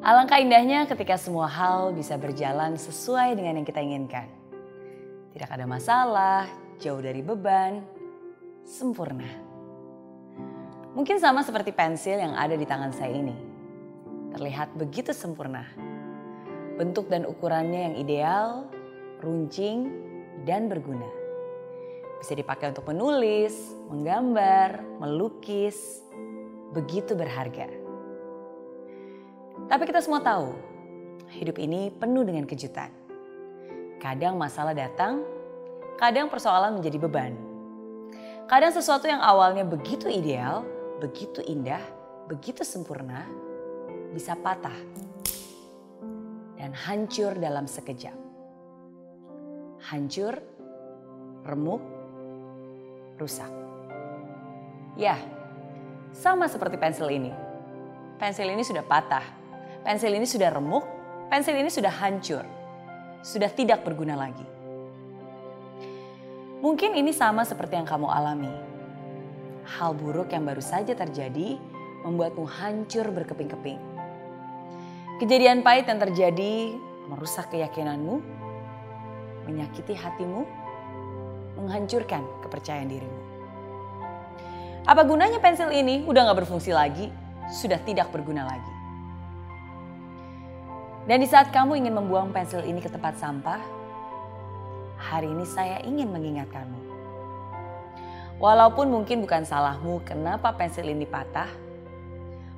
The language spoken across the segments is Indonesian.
Alangkah indahnya ketika semua hal bisa berjalan sesuai dengan yang kita inginkan. Tidak ada masalah, jauh dari beban, sempurna. Mungkin sama seperti pensil yang ada di tangan saya ini. Terlihat begitu sempurna. Bentuk dan ukurannya yang ideal, runcing, dan berguna. Bisa dipakai untuk menulis, menggambar, melukis, begitu berharga. Tapi kita semua tahu, hidup ini penuh dengan kejutan. Kadang masalah datang, kadang persoalan menjadi beban. Kadang sesuatu yang awalnya begitu ideal, begitu indah, begitu sempurna, bisa patah dan hancur dalam sekejap. Hancur, remuk, rusak. Ya, sama seperti pensil ini. Pensil ini sudah patah pensil ini sudah remuk, pensil ini sudah hancur, sudah tidak berguna lagi. Mungkin ini sama seperti yang kamu alami. Hal buruk yang baru saja terjadi membuatmu hancur berkeping-keping. Kejadian pahit yang terjadi merusak keyakinanmu, menyakiti hatimu, menghancurkan kepercayaan dirimu. Apa gunanya pensil ini? Udah gak berfungsi lagi, sudah tidak berguna lagi. Dan di saat kamu ingin membuang pensil ini ke tempat sampah, hari ini saya ingin mengingatkanmu. Walaupun mungkin bukan salahmu kenapa pensil ini patah,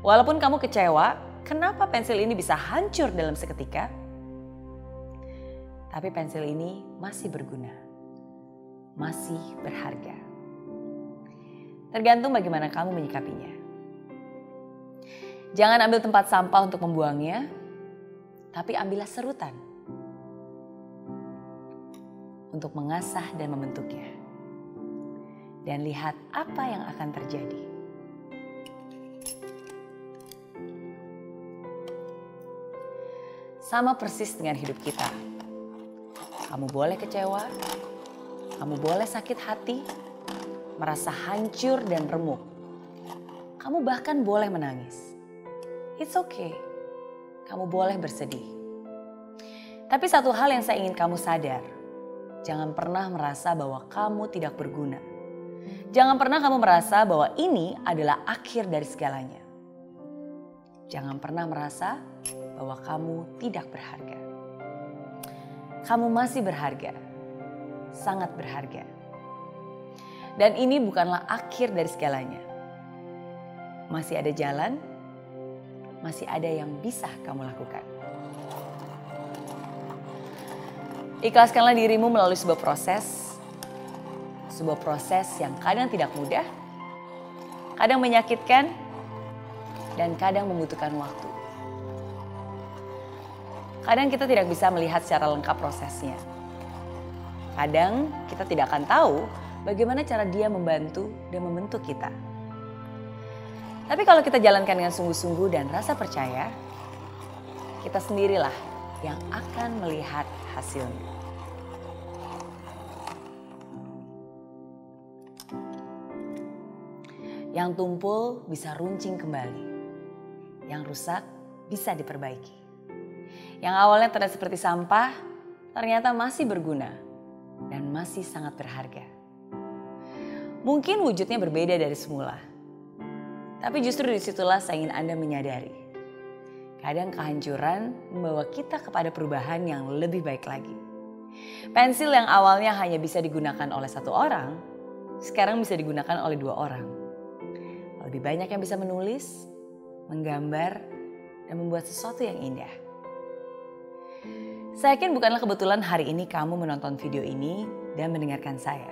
walaupun kamu kecewa kenapa pensil ini bisa hancur dalam seketika, tapi pensil ini masih berguna, masih berharga. Tergantung bagaimana kamu menyikapinya. Jangan ambil tempat sampah untuk membuangnya, tapi ambillah serutan untuk mengasah dan membentuknya. Dan lihat apa yang akan terjadi. Sama persis dengan hidup kita. Kamu boleh kecewa, kamu boleh sakit hati, merasa hancur dan remuk. Kamu bahkan boleh menangis. It's okay kamu boleh bersedih. Tapi satu hal yang saya ingin kamu sadar, jangan pernah merasa bahwa kamu tidak berguna. Jangan pernah kamu merasa bahwa ini adalah akhir dari segalanya. Jangan pernah merasa bahwa kamu tidak berharga. Kamu masih berharga, sangat berharga. Dan ini bukanlah akhir dari segalanya. Masih ada jalan, masih ada yang bisa kamu lakukan. Ikhlaskanlah dirimu melalui sebuah proses, sebuah proses yang kadang tidak mudah, kadang menyakitkan, dan kadang membutuhkan waktu. Kadang kita tidak bisa melihat secara lengkap prosesnya. Kadang kita tidak akan tahu bagaimana cara dia membantu dan membentuk kita. Tapi kalau kita jalankan dengan sungguh-sungguh dan rasa percaya, kita sendirilah yang akan melihat hasilnya. Yang tumpul bisa runcing kembali. Yang rusak bisa diperbaiki. Yang awalnya terlihat seperti sampah, ternyata masih berguna dan masih sangat berharga. Mungkin wujudnya berbeda dari semula tapi justru di situlah saya ingin Anda menyadari. Kadang kehancuran membawa kita kepada perubahan yang lebih baik lagi. Pensil yang awalnya hanya bisa digunakan oleh satu orang, sekarang bisa digunakan oleh dua orang. Lebih banyak yang bisa menulis, menggambar, dan membuat sesuatu yang indah. Saya yakin bukanlah kebetulan hari ini kamu menonton video ini dan mendengarkan saya.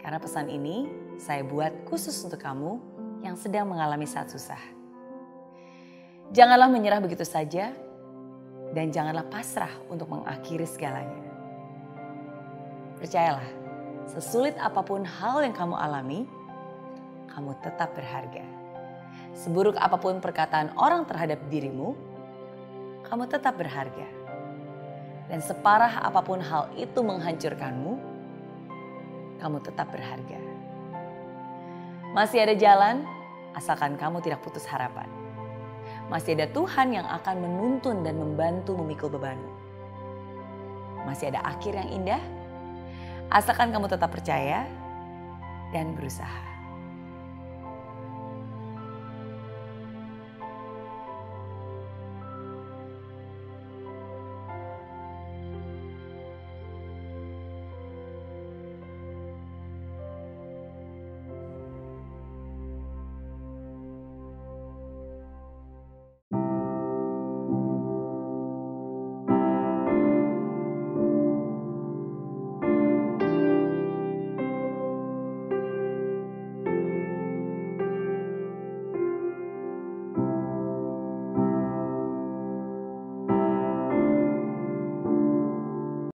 Karena pesan ini saya buat khusus untuk kamu yang sedang mengalami saat susah. Janganlah menyerah begitu saja dan janganlah pasrah untuk mengakhiri segalanya. Percayalah, sesulit apa pun hal yang kamu alami, kamu tetap berharga. Seburuk apa pun perkataan orang terhadap dirimu, kamu tetap berharga. Dan separah apa pun hal itu menghancurkanmu, kamu tetap berharga. Masih ada jalan, asalkan kamu tidak putus harapan. Masih ada Tuhan yang akan menuntun dan membantu memikul bebanmu. Masih ada akhir yang indah, asalkan kamu tetap percaya dan berusaha.